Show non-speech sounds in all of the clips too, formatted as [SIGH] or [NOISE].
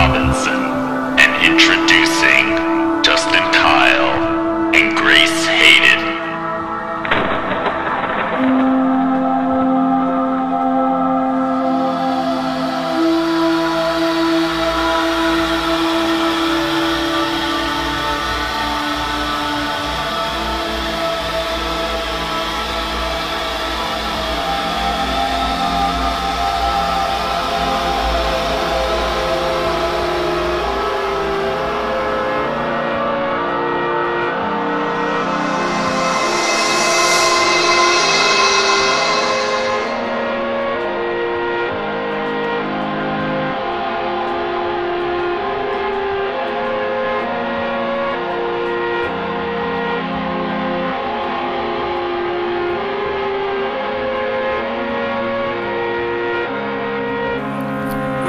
Robinson, and introducing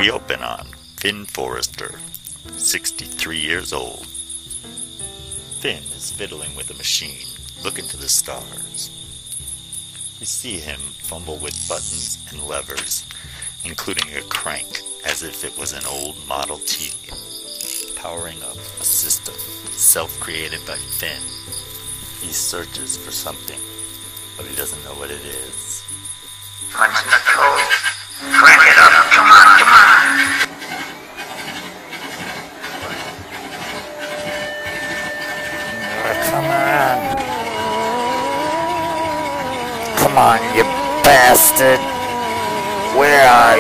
We open on Finn Forrester, 63 years old. Finn is fiddling with a machine, looking to the stars. We see him fumble with buttons and levers, including a crank as if it was an old Model T, powering up a system self-created by Finn. He searches for something, but he doesn't know what it is. Punch the code.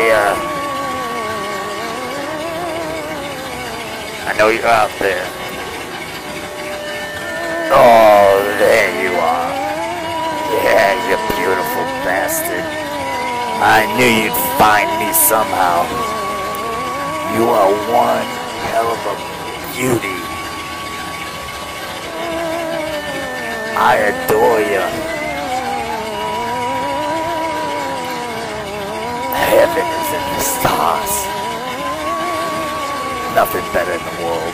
Are? I know you're out there. Oh, there you are. Yeah, you beautiful bastard. I knew you'd find me somehow. You are one hell of a beauty. I adore you. Heaven is in the stars. Nothing better in the world.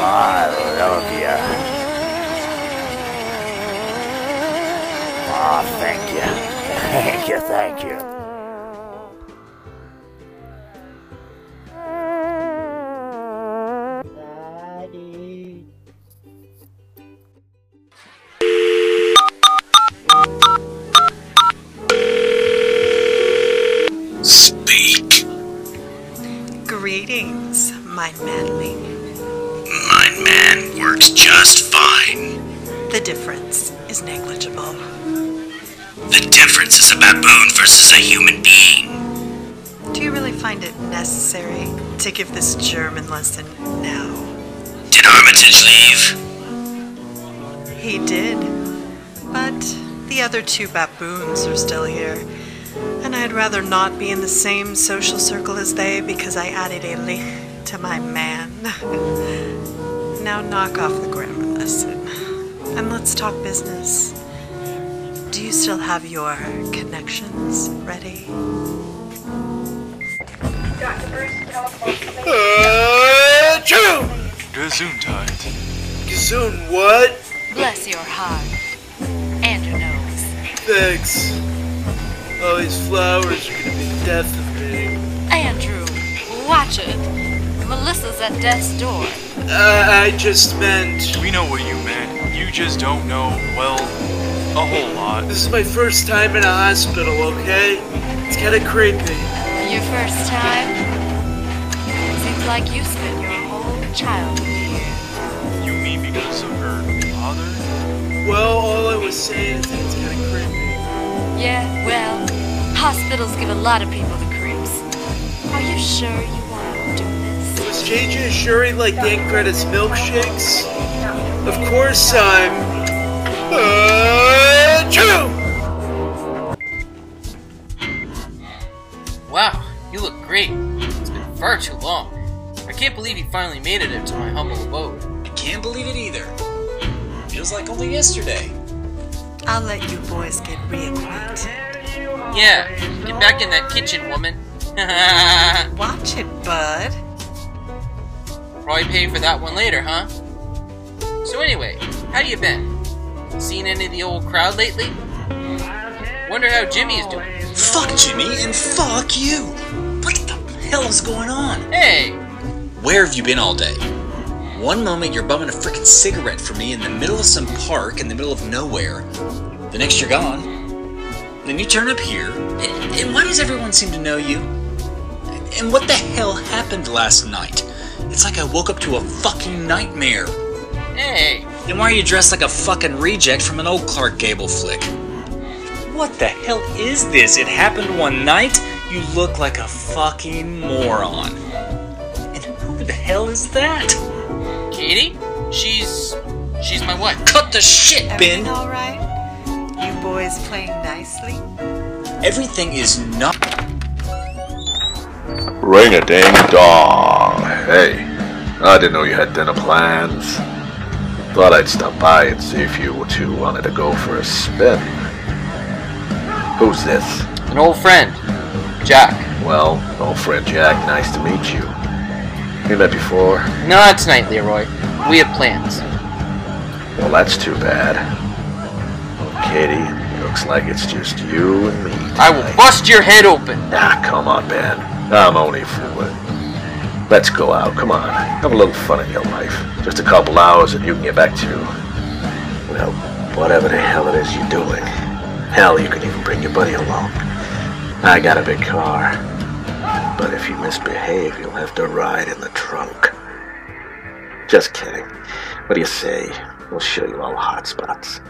I love you. Oh, [LAUGHS] thank you. Thank you, thank you. My manling. My man works just fine. The difference is negligible. The difference is a baboon versus a human being. Do you really find it necessary to give this German lesson now? Did Armitage leave? He did. But the other two baboons are still here. And I'd rather not be in the same social circle as they because I added a lich to my man. Now knock off the grammar lesson. And let's talk business. Do you still have your connections ready? Gesundheit. Gazoon, what? Bless your heart. And your nose. Thanks. All these flowers are gonna be the death of me. Andrew, watch it. Melissa's at death's door. Uh, I just meant. We know what you meant. You just don't know, well, a whole lot. This is my first time in a hospital, okay? It's kinda creepy. Your first time? Seems like you spent your whole childhood here. You mean because of her father? Well, all I was saying is that it's kinda creepy. Yeah, well, hospitals give a lot of people the creeps. Are you sure you want to do this? Was JJ Shuri like Dan Greta's milkshakes? Of course I'm. Uh, true! Wow, You look great. It's been far too long. I can't believe you finally made it into my humble abode. I can't believe it either. Feels like only yesterday. I'll let you boys get reacquainted. Yeah, get back in that kitchen, woman. [LAUGHS] Watch it, bud. Probably pay for that one later, huh? So anyway, how you been? Seen any of the old crowd lately? Wonder how Jimmy is doing. Fuck Jimmy and fuck you. What the hell is going on? Hey, Where have you been all day? One moment you're bumming a freaking cigarette for me in the middle of some park in the middle of nowhere. The next you're gone. Then you turn up here. And, and why does everyone seem to know you? And what the hell happened last night? It's like I woke up to a fucking nightmare. hey, And why are you dressed like a fucking reject from an old Clark Gable flick? What the hell is this? It happened one night? You look like a fucking moron. And who the hell is that? Katie? She's she's my wife. Cut the shit, Everything Ben! all right? You boys playing nicely? Everything is not. Ring a ding dong. Hey, I didn't know you had dinner plans. Thought I'd stop by and see if you two wanted to go for a spin. Who's this? An old friend, Jack. Well, old friend Jack, nice to meet you. We met before? Not tonight, Leroy. We have plans. Well, that's too bad. Oh, Katie, looks like it's just you and me. I will bust your head open. Ah, come on, Ben. I'm only fooling. Let's go out. Come on. Have a little fun in your life. Just a couple hours and you can get back to, well, whatever the hell it is you're doing. Hell, you can even bring your buddy along. I got a big car. But if you misbehave, you'll have to ride in the trunk. Just kidding. What do you say? We'll show you all hot spots.